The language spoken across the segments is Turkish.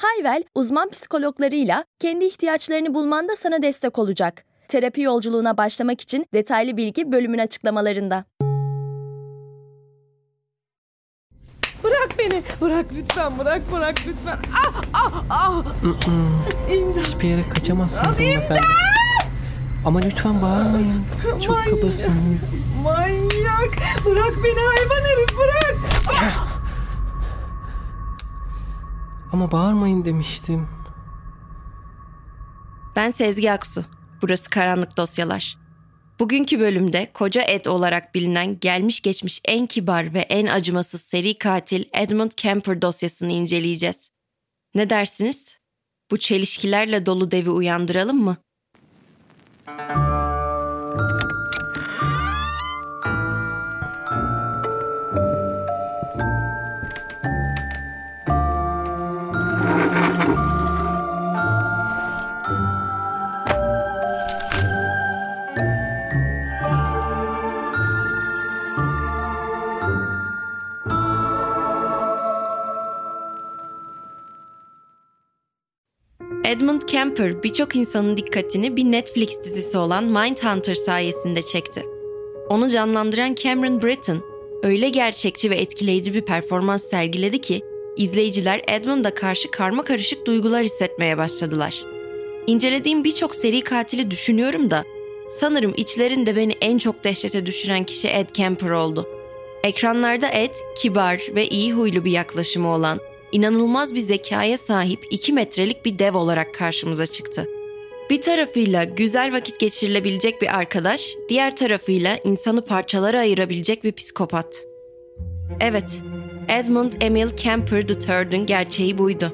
Hayvel, uzman psikologlarıyla kendi ihtiyaçlarını bulmanda sana destek olacak. Terapi yolculuğuna başlamak için detaylı bilgi bölümün açıklamalarında. Bırak beni. Bırak lütfen bırak bırak lütfen. Ah ah ah. İmdat. Hiçbir yere kaçamazsınız hanımefendi. Ama lütfen bağırmayın. Çok Manyak. kabasınız. Manyak. Bırak beni hayvan herif bırak. Ama bağırmayın demiştim. Ben Sezgi Aksu. Burası Karanlık Dosyalar. Bugünkü bölümde Koca Ed olarak bilinen gelmiş geçmiş en kibar ve en acımasız seri katil Edmund Kemper dosyasını inceleyeceğiz. Ne dersiniz? Bu çelişkilerle dolu devi uyandıralım mı? Edmund Kemper birçok insanın dikkatini bir Netflix dizisi olan Mindhunter sayesinde çekti. Onu canlandıran Cameron Britton öyle gerçekçi ve etkileyici bir performans sergiledi ki izleyiciler Edmund'a karşı karma karışık duygular hissetmeye başladılar. İncelediğim birçok seri katili düşünüyorum da sanırım içlerinde beni en çok dehşete düşüren kişi Ed Kemper oldu. Ekranlarda Ed, kibar ve iyi huylu bir yaklaşımı olan, inanılmaz bir zekaya sahip 2 metrelik bir dev olarak karşımıza çıktı. Bir tarafıyla güzel vakit geçirilebilecek bir arkadaş, diğer tarafıyla insanı parçalara ayırabilecek bir psikopat. Evet, Edmund Emil Kemper III'ın gerçeği buydu.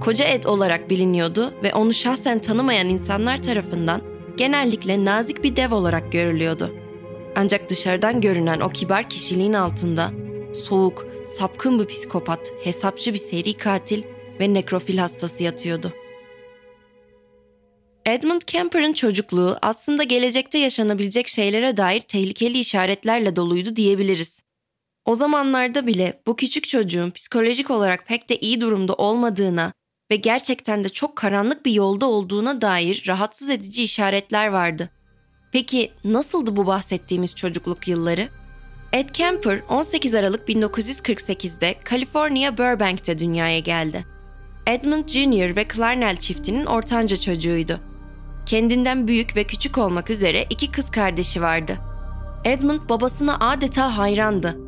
Koca Ed olarak biliniyordu ve onu şahsen tanımayan insanlar tarafından genellikle nazik bir dev olarak görülüyordu. Ancak dışarıdan görünen o kibar kişiliğin altında soğuk, sapkın bir psikopat, hesapçı bir seri katil ve nekrofil hastası yatıyordu. Edmund Kemper'ın çocukluğu aslında gelecekte yaşanabilecek şeylere dair tehlikeli işaretlerle doluydu diyebiliriz. O zamanlarda bile bu küçük çocuğun psikolojik olarak pek de iyi durumda olmadığına ve gerçekten de çok karanlık bir yolda olduğuna dair rahatsız edici işaretler vardı. Peki nasıldı bu bahsettiğimiz çocukluk yılları? Ed Kemper 18 Aralık 1948'de Kaliforniya Burbank'te dünyaya geldi. Edmund Jr. ve Clarnell çiftinin ortanca çocuğuydu. Kendinden büyük ve küçük olmak üzere iki kız kardeşi vardı. Edmund babasına adeta hayrandı.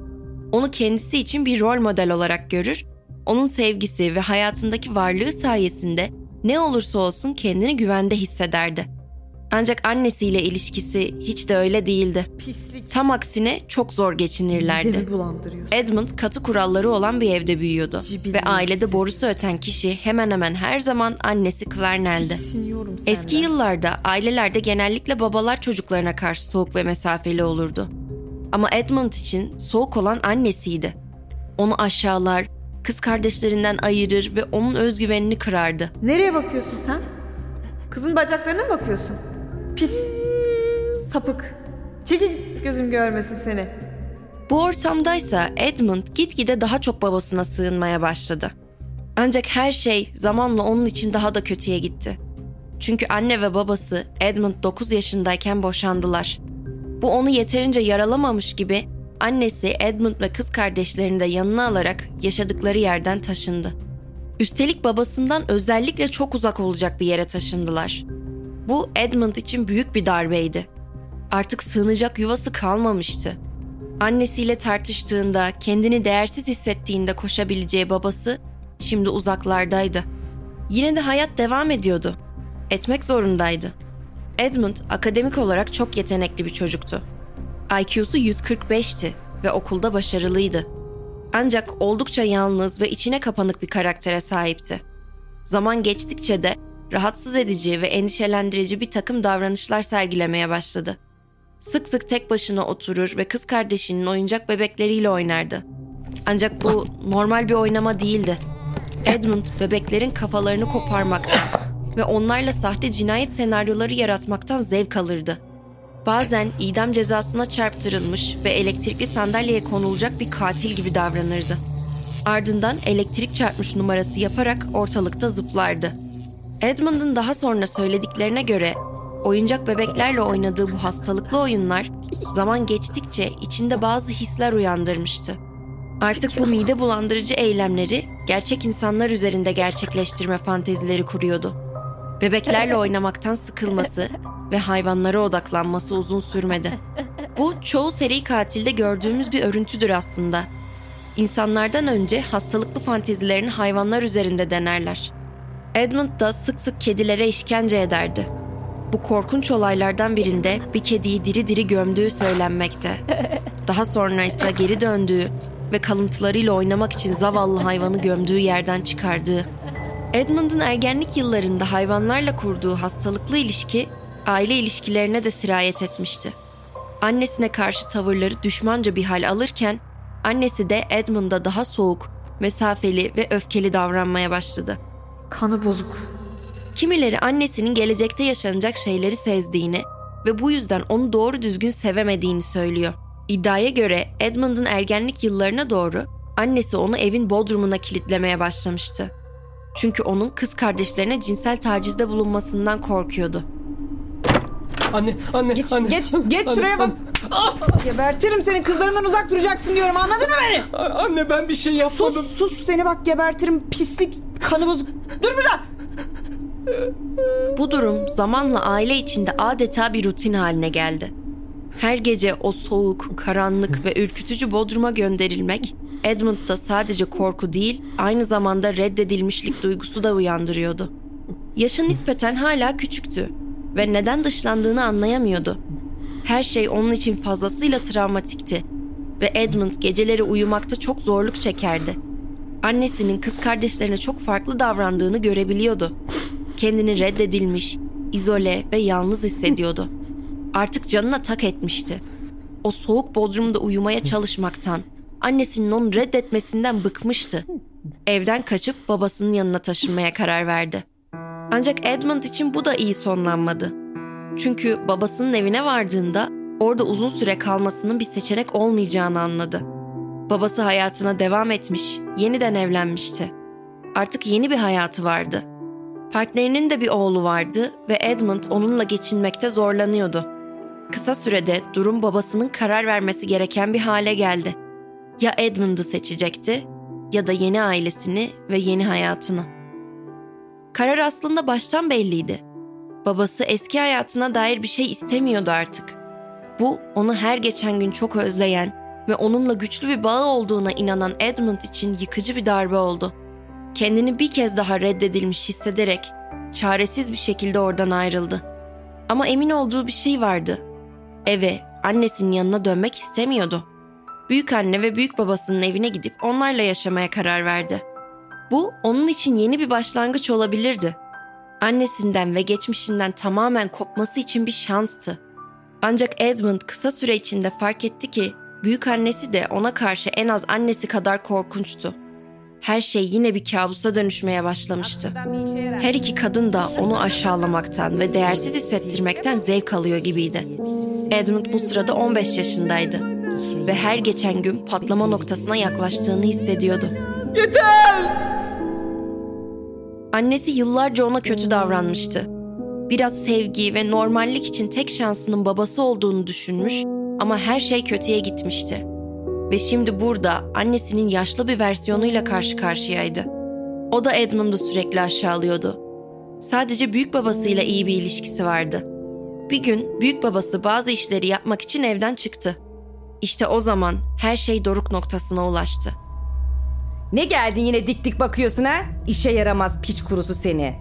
Onu kendisi için bir rol model olarak görür, onun sevgisi ve hayatındaki varlığı sayesinde ne olursa olsun kendini güvende hissederdi. Ancak annesiyle ilişkisi hiç de öyle değildi. Pislik. Tam aksine çok zor geçinirlerdi. Edmund katı kuralları olan bir evde büyüyordu Cibiliyet ve ailede sesi. borusu öten kişi hemen hemen her zaman annesi Clarnell'di. Eski yıllarda ailelerde genellikle babalar çocuklarına karşı soğuk ve mesafeli olurdu. Ama Edmund için soğuk olan annesiydi. Onu aşağılar, kız kardeşlerinden ayırır ve onun özgüvenini kırardı. Nereye bakıyorsun sen? Kızın bacaklarına mı bakıyorsun? Pis. Sapık. Çekil git gözüm görmesin seni. Bu ortamdaysa Edmund gitgide daha çok babasına sığınmaya başladı. Ancak her şey zamanla onun için daha da kötüye gitti. Çünkü anne ve babası Edmund 9 yaşındayken boşandılar. Bu onu yeterince yaralamamış gibi annesi Edmund ve kız kardeşlerini de yanına alarak yaşadıkları yerden taşındı. Üstelik babasından özellikle çok uzak olacak bir yere taşındılar. Bu Edmund için büyük bir darbeydi. Artık sığınacak yuvası kalmamıştı. Annesiyle tartıştığında, kendini değersiz hissettiğinde koşabileceği babası şimdi uzaklardaydı. Yine de hayat devam ediyordu. Etmek zorundaydı. Edmund akademik olarak çok yetenekli bir çocuktu. IQ'su 145'ti ve okulda başarılıydı. Ancak oldukça yalnız ve içine kapanık bir karaktere sahipti. Zaman geçtikçe de rahatsız edici ve endişelendirici bir takım davranışlar sergilemeye başladı. Sık sık tek başına oturur ve kız kardeşinin oyuncak bebekleriyle oynardı. Ancak bu normal bir oynama değildi. Edmund bebeklerin kafalarını koparmaktan ve onlarla sahte cinayet senaryoları yaratmaktan zevk alırdı. Bazen idam cezasına çarptırılmış ve elektrikli sandalyeye konulacak bir katil gibi davranırdı. Ardından elektrik çarpmış numarası yaparak ortalıkta zıplardı. Edmund'un daha sonra söylediklerine göre oyuncak bebeklerle oynadığı bu hastalıklı oyunlar zaman geçtikçe içinde bazı hisler uyandırmıştı. Artık bu mide bulandırıcı eylemleri gerçek insanlar üzerinde gerçekleştirme fantezileri kuruyordu. Bebeklerle oynamaktan sıkılması ve hayvanlara odaklanması uzun sürmedi. Bu çoğu seri katilde gördüğümüz bir örüntüdür aslında. İnsanlardan önce hastalıklı fantezilerini hayvanlar üzerinde denerler. Edmund da sık sık kedilere işkence ederdi. Bu korkunç olaylardan birinde bir kediyi diri diri gömdüğü söylenmekte. Daha sonra ise geri döndüğü ve kalıntılarıyla oynamak için zavallı hayvanı gömdüğü yerden çıkardığı. Edmund'un ergenlik yıllarında hayvanlarla kurduğu hastalıklı ilişki aile ilişkilerine de sirayet etmişti. Annesine karşı tavırları düşmanca bir hal alırken annesi de Edmund'a daha soğuk, mesafeli ve öfkeli davranmaya başladı. Kanı bozuk. Kimileri annesinin gelecekte yaşanacak şeyleri sezdiğini ve bu yüzden onu doğru düzgün sevemediğini söylüyor. İddiaya göre Edmund'un ergenlik yıllarına doğru annesi onu evin bodrumuna kilitlemeye başlamıştı. Çünkü onun kız kardeşlerine cinsel tacizde bulunmasından korkuyordu. Anne, anne, Geç, anne. geç, geç Anne, şuraya bak. anne. Gebertirim seni kızlarımdan uzak duracaksın diyorum anladın mı beni? A- Anne ben bir şey yapmadım. Sus sus seni bak gebertirim pislik kanı bozuk. Dur burada. Bu durum zamanla aile içinde adeta bir rutin haline geldi. Her gece o soğuk, karanlık ve ürkütücü bodruma gönderilmek Edmund'da sadece korku değil, aynı zamanda reddedilmişlik duygusu da uyandırıyordu. Yaşı nispeten hala küçüktü ve neden dışlandığını anlayamıyordu. Her şey onun için fazlasıyla travmatikti ve Edmund geceleri uyumakta çok zorluk çekerdi. Annesinin kız kardeşlerine çok farklı davrandığını görebiliyordu. Kendini reddedilmiş, izole ve yalnız hissediyordu. Artık canına tak etmişti. O soğuk bodrumda uyumaya çalışmaktan, annesinin onu reddetmesinden bıkmıştı. Evden kaçıp babasının yanına taşınmaya karar verdi. Ancak Edmund için bu da iyi sonlanmadı. Çünkü babasının evine vardığında orada uzun süre kalmasının bir seçenek olmayacağını anladı. Babası hayatına devam etmiş, yeniden evlenmişti. Artık yeni bir hayatı vardı. Partnerinin de bir oğlu vardı ve Edmund onunla geçinmekte zorlanıyordu. Kısa sürede durum babasının karar vermesi gereken bir hale geldi. Ya Edmund'u seçecekti ya da yeni ailesini ve yeni hayatını. Karar aslında baştan belliydi. Babası eski hayatına dair bir şey istemiyordu artık. Bu onu her geçen gün çok özleyen ve onunla güçlü bir bağı olduğuna inanan Edmund için yıkıcı bir darbe oldu. Kendini bir kez daha reddedilmiş hissederek çaresiz bir şekilde oradan ayrıldı. Ama emin olduğu bir şey vardı. Eve, annesinin yanına dönmek istemiyordu. Büyük anne ve büyük babasının evine gidip onlarla yaşamaya karar verdi. Bu onun için yeni bir başlangıç olabilirdi. Annesinden ve geçmişinden tamamen kopması için bir şanstı. Ancak Edmund kısa süre içinde fark etti ki büyük annesi de ona karşı en az annesi kadar korkunçtu. Her şey yine bir kabusa dönüşmeye başlamıştı. Her iki kadın da onu aşağılamaktan ve değersiz hissettirmekten zevk alıyor gibiydi. Edmund bu sırada 15 yaşındaydı ve her geçen gün patlama noktasına yaklaştığını hissediyordu. Yeter. Annesi yıllarca ona kötü davranmıştı. Biraz sevgi ve normallik için tek şansının babası olduğunu düşünmüş ama her şey kötüye gitmişti. Ve şimdi burada annesinin yaşlı bir versiyonuyla karşı karşıyaydı. O da Edmund'u sürekli aşağılıyordu. Sadece büyük babasıyla iyi bir ilişkisi vardı. Bir gün büyük babası bazı işleri yapmak için evden çıktı. İşte o zaman her şey doruk noktasına ulaştı. Ne geldin yine dik dik bakıyorsun ha? İşe yaramaz piç kurusu seni.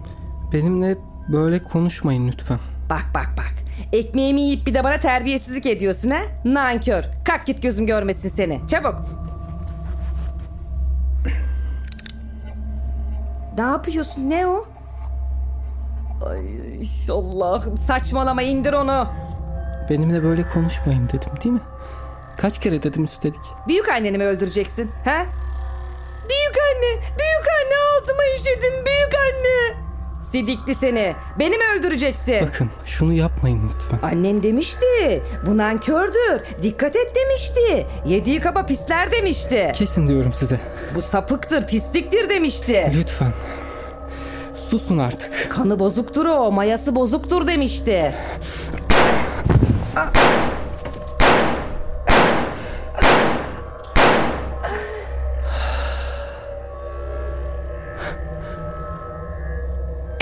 Benimle böyle konuşmayın lütfen. Bak bak bak. Ekmeğimi yiyip bir de bana terbiyesizlik ediyorsun ha? Nankör. Kalk git gözüm görmesin seni. Çabuk. Ne yapıyorsun? Ne o? Ay Allah'ım saçmalama indir onu. Benimle böyle konuşmayın dedim değil mi? Kaç kere dedim üstelik. Büyük anneni mi öldüreceksin? He? Büyük anne, büyük anne altıma işedim büyük anne. Sidikli seni. Beni mi öldüreceksin? Bakın şunu yapmayın lütfen. Annen demişti. Bu nankördür. Dikkat et demişti. Yediği kaba pisler demişti. Kesin diyorum size. Bu sapıktır, pisliktir demişti. Lütfen. Susun artık. Kanı bozuktur o, mayası bozuktur demişti.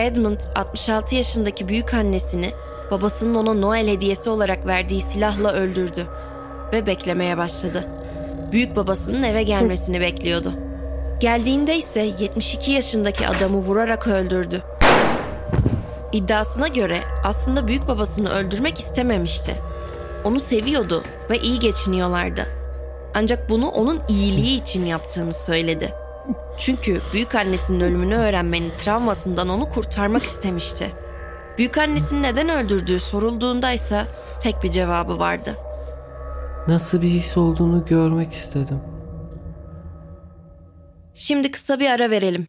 Edmund 66 yaşındaki büyük annesini babasının ona Noel hediyesi olarak verdiği silahla öldürdü ve beklemeye başladı. Büyük babasının eve gelmesini bekliyordu. Geldiğinde ise 72 yaşındaki adamı vurarak öldürdü. İddiasına göre aslında büyük babasını öldürmek istememişti. Onu seviyordu ve iyi geçiniyorlardı. Ancak bunu onun iyiliği için yaptığını söyledi. Çünkü büyük annesinin ölümünü öğrenmenin travmasından onu kurtarmak istemişti. Büyük annesini neden öldürdüğü sorulduğunda ise tek bir cevabı vardı. Nasıl bir his olduğunu görmek istedim. Şimdi kısa bir ara verelim.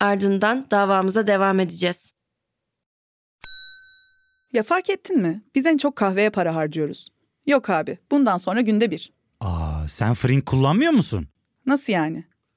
Ardından davamıza devam edeceğiz. Ya fark ettin mi? Biz en çok kahveye para harcıyoruz. Yok abi, bundan sonra günde bir. Aa, sen Frink kullanmıyor musun? Nasıl yani?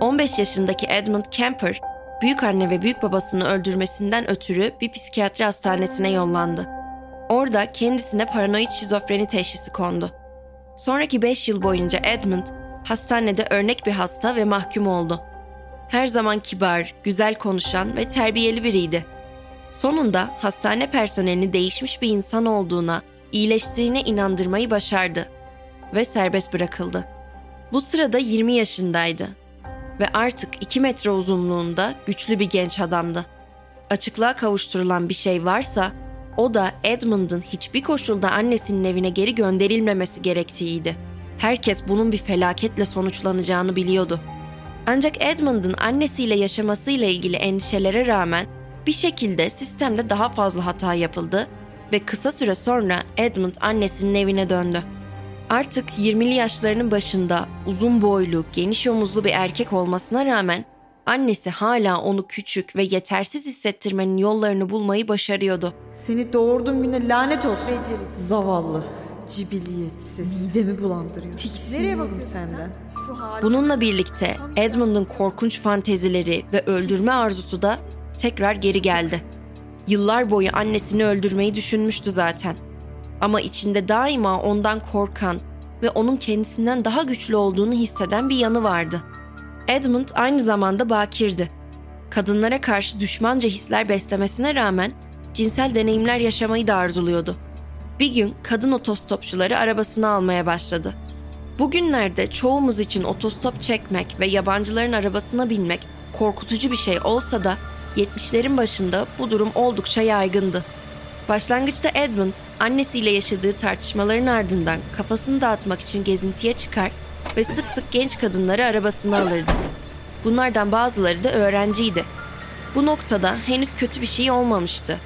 15 yaşındaki Edmund Kemper, büyük anne ve büyük babasını öldürmesinden ötürü bir psikiyatri hastanesine yollandı. Orada kendisine paranoid şizofreni teşhisi kondu. Sonraki 5 yıl boyunca Edmund hastanede örnek bir hasta ve mahkum oldu. Her zaman kibar, güzel konuşan ve terbiyeli biriydi. Sonunda hastane personelini değişmiş bir insan olduğuna, iyileştiğine inandırmayı başardı ve serbest bırakıldı. Bu sırada 20 yaşındaydı ve artık 2 metre uzunluğunda güçlü bir genç adamdı. Açıklığa kavuşturulan bir şey varsa o da Edmund'un hiçbir koşulda annesinin evine geri gönderilmemesi gerektiğiydi. Herkes bunun bir felaketle sonuçlanacağını biliyordu. Ancak Edmund'un annesiyle yaşamasıyla ilgili endişelere rağmen bir şekilde sistemde daha fazla hata yapıldı ve kısa süre sonra Edmund annesinin evine döndü. Artık 20'li yaşlarının başında uzun boylu, geniş omuzlu bir erkek olmasına rağmen annesi hala onu küçük ve yetersiz hissettirmenin yollarını bulmayı başarıyordu. Seni doğurduğum güne lanet olsun. Zavallı. Cibiliyetsiz. Midemi bulandırıyor. Tiksiniyorum senden. Bununla birlikte Edmund'un korkunç fantezileri ve öldürme arzusu da tekrar geri geldi. Yıllar boyu annesini öldürmeyi düşünmüştü zaten. Ama içinde daima ondan korkan ve onun kendisinden daha güçlü olduğunu hisseden bir yanı vardı. Edmund aynı zamanda bakirdi. Kadınlara karşı düşmanca hisler beslemesine rağmen cinsel deneyimler yaşamayı da arzuluyordu. Bir gün kadın otostopçuları arabasını almaya başladı. Bugünlerde çoğumuz için otostop çekmek ve yabancıların arabasına binmek korkutucu bir şey olsa da 70'lerin başında bu durum oldukça yaygındı. Başlangıçta Edmund annesiyle yaşadığı tartışmaların ardından kafasını dağıtmak için gezintiye çıkar ve sık sık genç kadınları arabasına alırdı. Bunlardan bazıları da öğrenciydi. Bu noktada henüz kötü bir şey olmamıştı.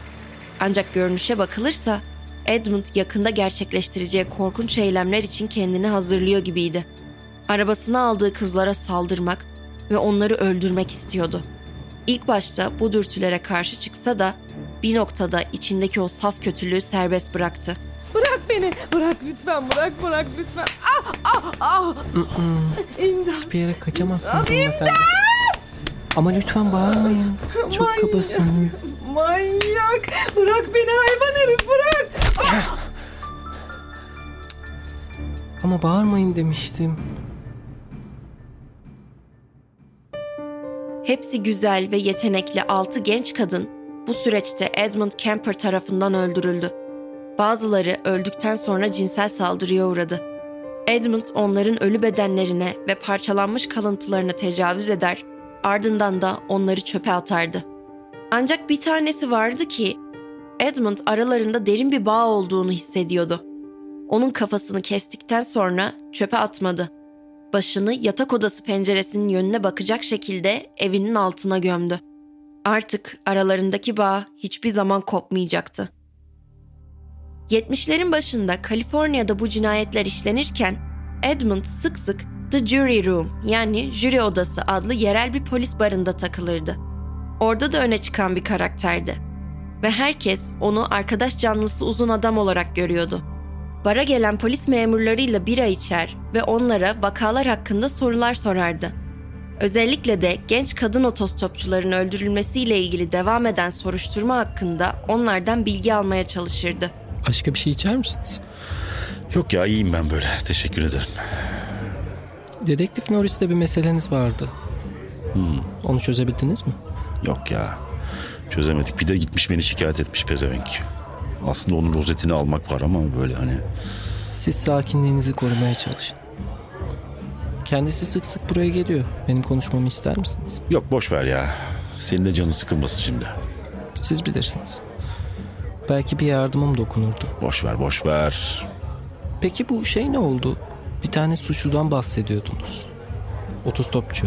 Ancak görünüşe bakılırsa Edmund yakında gerçekleştireceği korkunç eylemler için kendini hazırlıyor gibiydi. Arabasına aldığı kızlara saldırmak ve onları öldürmek istiyordu. İlk başta bu dürtülere karşı çıksa da bir noktada içindeki o saf kötülüğü serbest bıraktı. Bırak beni. Bırak lütfen bırak bırak lütfen. Ah ah ah. İmdat. Hiçbir yere kaçamazsınız hanımefendi. Ama lütfen bağırmayın. Çok Manyak. kabasınız. Manyak. Bırak beni hayvan herif bırak. Ama bağırmayın demiştim. Hepsi güzel ve yetenekli 6 genç kadın bu süreçte Edmund Kemper tarafından öldürüldü. Bazıları öldükten sonra cinsel saldırıya uğradı. Edmund onların ölü bedenlerine ve parçalanmış kalıntılarına tecavüz eder, ardından da onları çöpe atardı. Ancak bir tanesi vardı ki Edmund aralarında derin bir bağ olduğunu hissediyordu. Onun kafasını kestikten sonra çöpe atmadı başını yatak odası penceresinin yönüne bakacak şekilde evinin altına gömdü. Artık aralarındaki bağ hiçbir zaman kopmayacaktı. 70'lerin başında Kaliforniya'da bu cinayetler işlenirken Edmund sık sık The Jury Room yani jüri odası adlı yerel bir polis barında takılırdı. Orada da öne çıkan bir karakterdi. Ve herkes onu arkadaş canlısı uzun adam olarak görüyordu. Bara gelen polis memurlarıyla bira içer ve onlara vakalar hakkında sorular sorardı. Özellikle de genç kadın otostopçuların öldürülmesiyle ilgili devam eden soruşturma hakkında onlardan bilgi almaya çalışırdı. Başka bir şey içer misiniz? Yok ya iyiyim ben böyle. Teşekkür ederim. Dedektif Norris'le bir meseleniz vardı. Onu çözebildiniz mi? Yok ya. Çözemedik. Bir de gitmiş beni şikayet etmiş pezevenk. Aslında onun rozetini almak var ama böyle hani Siz sakinliğinizi korumaya çalışın. Kendisi sık sık buraya geliyor. Benim konuşmamı ister misiniz? yok boş ver ya. Senin de canın sıkılmasın şimdi. Siz bilirsiniz. Belki bir yardımım dokunurdu. Boş ver boş ver. Peki bu şey ne oldu? Bir tane suçludan bahsediyordunuz. Otostopçu.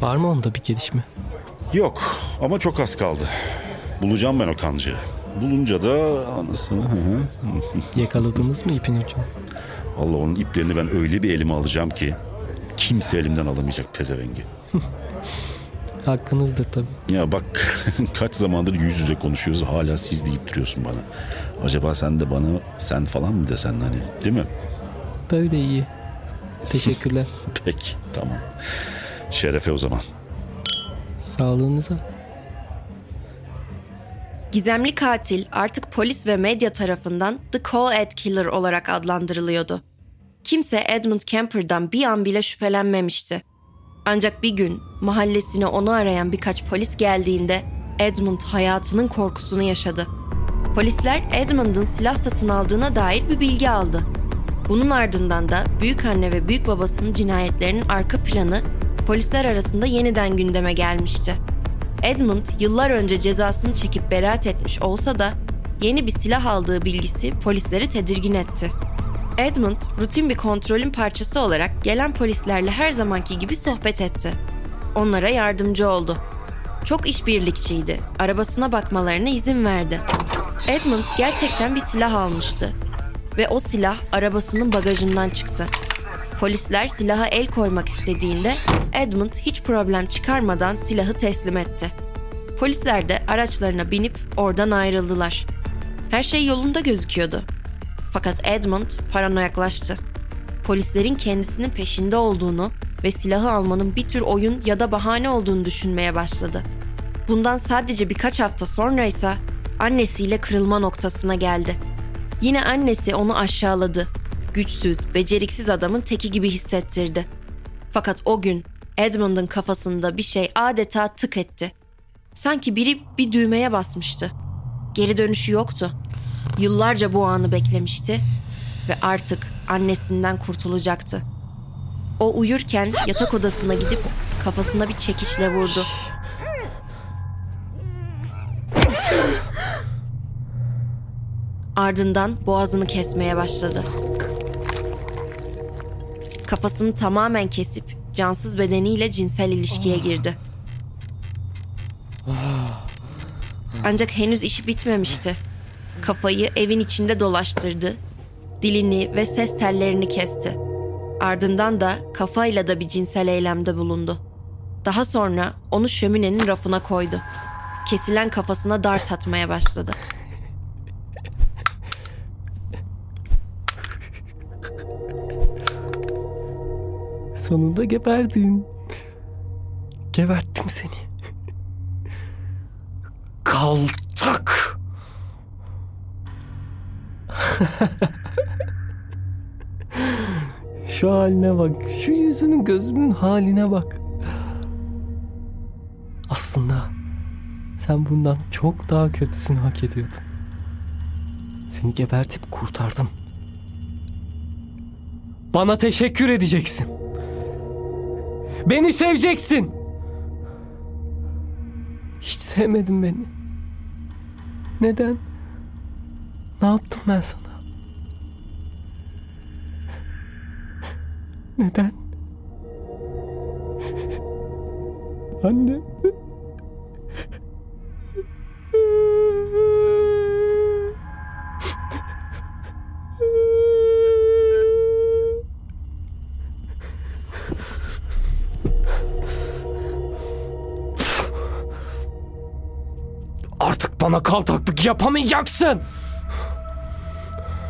Var mı onda bir gelişme? Yok ama çok az kaldı. Bulacağım ben o kancığı. Bulunca da anasını. Yakaladınız mı ipin ucunu? Allah onun iplerini ben öyle bir elime alacağım ki kimse elimden alamayacak pezevengi. Hakkınızdır tabii. Ya bak kaç zamandır yüz yüze konuşuyoruz hala siz deyip duruyorsun bana. Acaba sen de bana sen falan mı desen hani değil mi? Böyle iyi. Teşekkürler. Peki tamam. Şerefe o zaman. Sağlığınıza. Gizemli katil artık polis ve medya tarafından The Co-Ed Killer olarak adlandırılıyordu. Kimse Edmund Kemper'dan bir an bile şüphelenmemişti. Ancak bir gün mahallesine onu arayan birkaç polis geldiğinde Edmund hayatının korkusunu yaşadı. Polisler Edmund'ın silah satın aldığına dair bir bilgi aldı. Bunun ardından da büyük anne ve büyük babasının cinayetlerinin arka planı polisler arasında yeniden gündeme gelmişti. Edmund yıllar önce cezasını çekip beraat etmiş olsa da yeni bir silah aldığı bilgisi polisleri tedirgin etti. Edmund rutin bir kontrolün parçası olarak gelen polislerle her zamanki gibi sohbet etti. Onlara yardımcı oldu. Çok işbirlikçiydi. Arabasına bakmalarına izin verdi. Edmund gerçekten bir silah almıştı ve o silah arabasının bagajından çıktı. Polisler silaha el koymak istediğinde Edmund hiç problem çıkarmadan silahı teslim etti. Polisler de araçlarına binip oradan ayrıldılar. Her şey yolunda gözüküyordu. Fakat Edmund paranoyaklaştı. Polislerin kendisinin peşinde olduğunu ve silahı almanın bir tür oyun ya da bahane olduğunu düşünmeye başladı. Bundan sadece birkaç hafta sonra ise annesiyle kırılma noktasına geldi. Yine annesi onu aşağıladı. Güçsüz, beceriksiz adamın teki gibi hissettirdi. Fakat o gün Edmund'un kafasında bir şey adeta tık etti. Sanki biri bir düğmeye basmıştı. Geri dönüşü yoktu. Yıllarca bu anı beklemişti ve artık annesinden kurtulacaktı. O uyurken yatak odasına gidip kafasına bir çekişle vurdu. Ardından boğazını kesmeye başladı. Kafasını tamamen kesip cansız bedeniyle cinsel ilişkiye girdi. Ancak henüz işi bitmemişti. Kafayı evin içinde dolaştırdı. Dilini ve ses tellerini kesti. Ardından da kafayla da bir cinsel eylemde bulundu. Daha sonra onu şöminenin rafına koydu. Kesilen kafasına dart atmaya başladı. Sonunda geberdin. Geberttim seni. Kaltak! şu haline bak. Şu yüzünün gözünün haline bak. Aslında sen bundan çok daha kötüsünü hak ediyordun. Seni gebertip kurtardım. Bana teşekkür edeceksin. Beni seveceksin. Hiç sevmedin beni. Neden? Ne yaptım ben sana? Neden? Anne. Artık bana kaltaklık yapamayacaksın.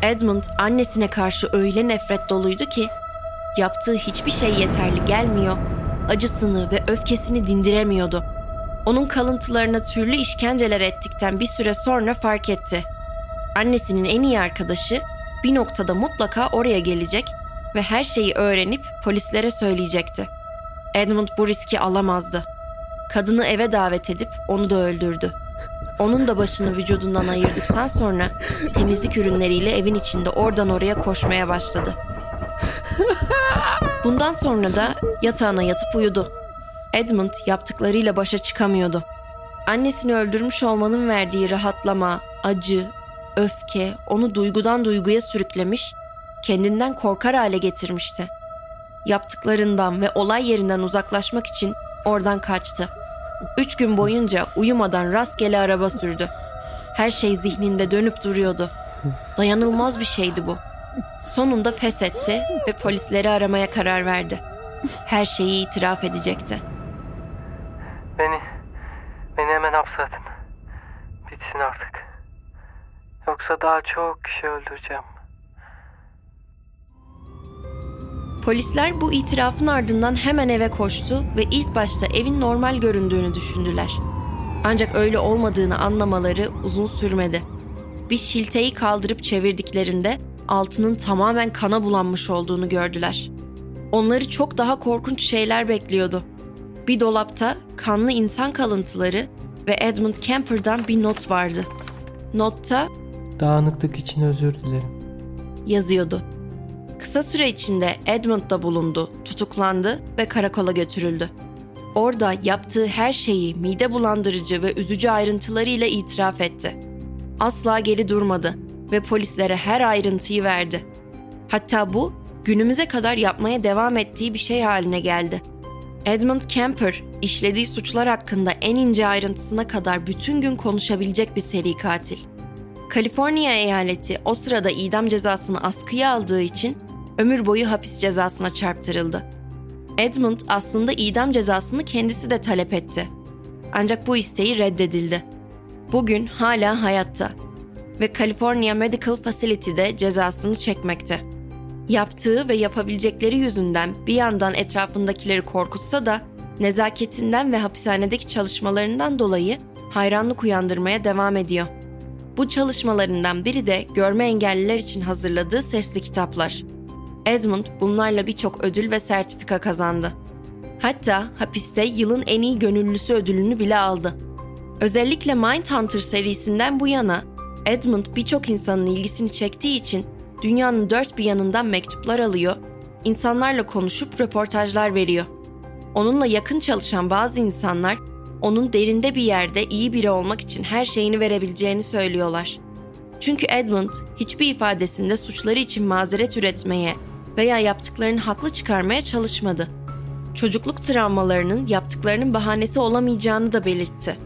Edmund annesine karşı öyle nefret doluydu ki yaptığı hiçbir şey yeterli gelmiyor, acısını ve öfkesini dindiremiyordu. Onun kalıntılarına türlü işkenceler ettikten bir süre sonra fark etti. Annesinin en iyi arkadaşı bir noktada mutlaka oraya gelecek ve her şeyi öğrenip polislere söyleyecekti. Edmund bu riski alamazdı. Kadını eve davet edip onu da öldürdü. Onun da başını vücudundan ayırdıktan sonra temizlik ürünleriyle evin içinde oradan oraya koşmaya başladı. Bundan sonra da yatağına yatıp uyudu. Edmund yaptıklarıyla başa çıkamıyordu. Annesini öldürmüş olmanın verdiği rahatlama, acı, öfke onu duygudan duyguya sürüklemiş, kendinden korkar hale getirmişti. Yaptıklarından ve olay yerinden uzaklaşmak için oradan kaçtı. Üç gün boyunca uyumadan rastgele araba sürdü. Her şey zihninde dönüp duruyordu. Dayanılmaz bir şeydi bu. Sonunda pes etti ve polisleri aramaya karar verdi. Her şeyi itiraf edecekti. Beni, beni hemen hapse atın. Bitsin artık. Yoksa daha çok kişi öldüreceğim. Polisler bu itirafın ardından hemen eve koştu ve ilk başta evin normal göründüğünü düşündüler. Ancak öyle olmadığını anlamaları uzun sürmedi. Bir şilteyi kaldırıp çevirdiklerinde altının tamamen kana bulanmış olduğunu gördüler. Onları çok daha korkunç şeyler bekliyordu. Bir dolapta kanlı insan kalıntıları ve Edmund Kemper'dan bir not vardı. Notta Dağınıklık için özür dilerim. yazıyordu. Kısa süre içinde Edmund'da bulundu, tutuklandı ve karakola götürüldü. Orada yaptığı her şeyi mide bulandırıcı ve üzücü ayrıntılarıyla itiraf etti. Asla geri durmadı ve polislere her ayrıntıyı verdi. Hatta bu günümüze kadar yapmaya devam ettiği bir şey haline geldi. Edmund Kemper, işlediği suçlar hakkında en ince ayrıntısına kadar bütün gün konuşabilecek bir seri katil. Kaliforniya eyaleti o sırada idam cezasını askıya aldığı için ömür boyu hapis cezasına çarptırıldı. Edmund aslında idam cezasını kendisi de talep etti. Ancak bu isteği reddedildi. Bugün hala hayatta ve California Medical Facility'de cezasını çekmekte. Yaptığı ve yapabilecekleri yüzünden bir yandan etrafındakileri korkutsa da nezaketinden ve hapishanedeki çalışmalarından dolayı hayranlık uyandırmaya devam ediyor. Bu çalışmalarından biri de görme engelliler için hazırladığı sesli kitaplar. Edmund bunlarla birçok ödül ve sertifika kazandı. Hatta hapiste yılın en iyi gönüllüsü ödülünü bile aldı. Özellikle Mindhunter serisinden bu yana Edmund birçok insanın ilgisini çektiği için dünyanın dört bir yanından mektuplar alıyor, insanlarla konuşup röportajlar veriyor. Onunla yakın çalışan bazı insanlar onun derinde bir yerde iyi biri olmak için her şeyini verebileceğini söylüyorlar. Çünkü Edmund hiçbir ifadesinde suçları için mazeret üretmeye veya yaptıklarını haklı çıkarmaya çalışmadı. Çocukluk travmalarının yaptıklarının bahanesi olamayacağını da belirtti.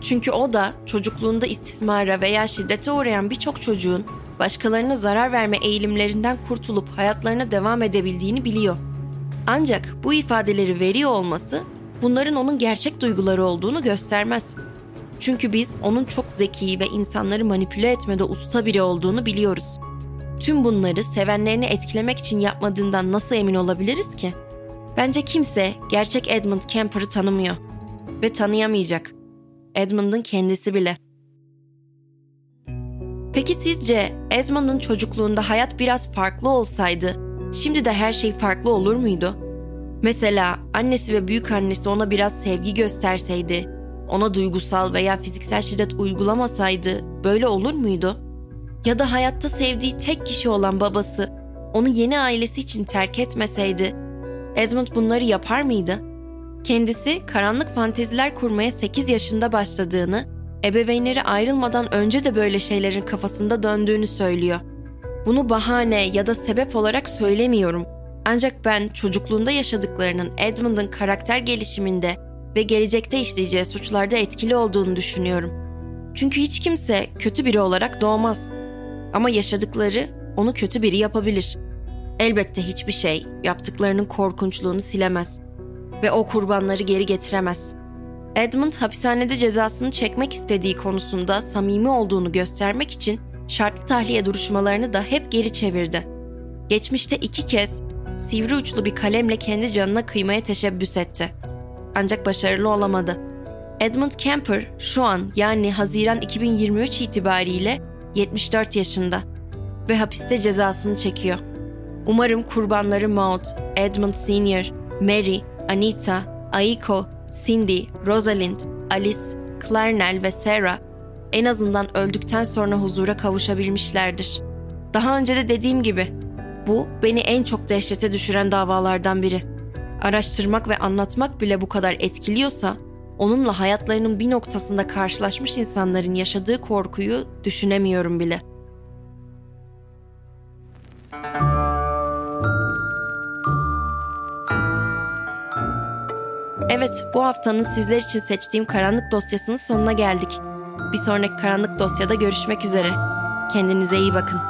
Çünkü o da çocukluğunda istismara veya şiddete uğrayan birçok çocuğun başkalarına zarar verme eğilimlerinden kurtulup hayatlarına devam edebildiğini biliyor. Ancak bu ifadeleri veriyor olması bunların onun gerçek duyguları olduğunu göstermez. Çünkü biz onun çok zeki ve insanları manipüle etmede usta biri olduğunu biliyoruz. Tüm bunları sevenlerini etkilemek için yapmadığından nasıl emin olabiliriz ki? Bence kimse gerçek Edmund Kemper'ı tanımıyor ve tanıyamayacak. Edmund'un kendisi bile. Peki sizce Edmund'un çocukluğunda hayat biraz farklı olsaydı, şimdi de her şey farklı olur muydu? Mesela annesi ve büyük annesi ona biraz sevgi gösterseydi, ona duygusal veya fiziksel şiddet uygulamasaydı böyle olur muydu? Ya da hayatta sevdiği tek kişi olan babası onu yeni ailesi için terk etmeseydi, Edmund bunları yapar mıydı? Kendisi karanlık fanteziler kurmaya 8 yaşında başladığını, ebeveynleri ayrılmadan önce de böyle şeylerin kafasında döndüğünü söylüyor. Bunu bahane ya da sebep olarak söylemiyorum. Ancak ben çocukluğunda yaşadıklarının Edmund'un karakter gelişiminde ve gelecekte işleyeceği suçlarda etkili olduğunu düşünüyorum. Çünkü hiç kimse kötü biri olarak doğmaz. Ama yaşadıkları onu kötü biri yapabilir. Elbette hiçbir şey yaptıklarının korkunçluğunu silemez ve o kurbanları geri getiremez. Edmund hapishanede cezasını çekmek istediği konusunda samimi olduğunu göstermek için şartlı tahliye duruşmalarını da hep geri çevirdi. Geçmişte iki kez sivri uçlu bir kalemle kendi canına kıymaya teşebbüs etti. Ancak başarılı olamadı. Edmund Kemper şu an yani Haziran 2023 itibariyle 74 yaşında ve hapiste cezasını çekiyor. Umarım kurbanları Maud, Edmund Senior, Mary, Anita, Aiko, Cindy, Rosalind, Alice, Clarnell ve Sarah en azından öldükten sonra huzura kavuşabilmişlerdir. Daha önce de dediğim gibi bu beni en çok dehşete düşüren davalardan biri. Araştırmak ve anlatmak bile bu kadar etkiliyorsa onunla hayatlarının bir noktasında karşılaşmış insanların yaşadığı korkuyu düşünemiyorum bile. Evet, bu haftanın sizler için seçtiğim karanlık dosyasının sonuna geldik. Bir sonraki karanlık dosyada görüşmek üzere. Kendinize iyi bakın.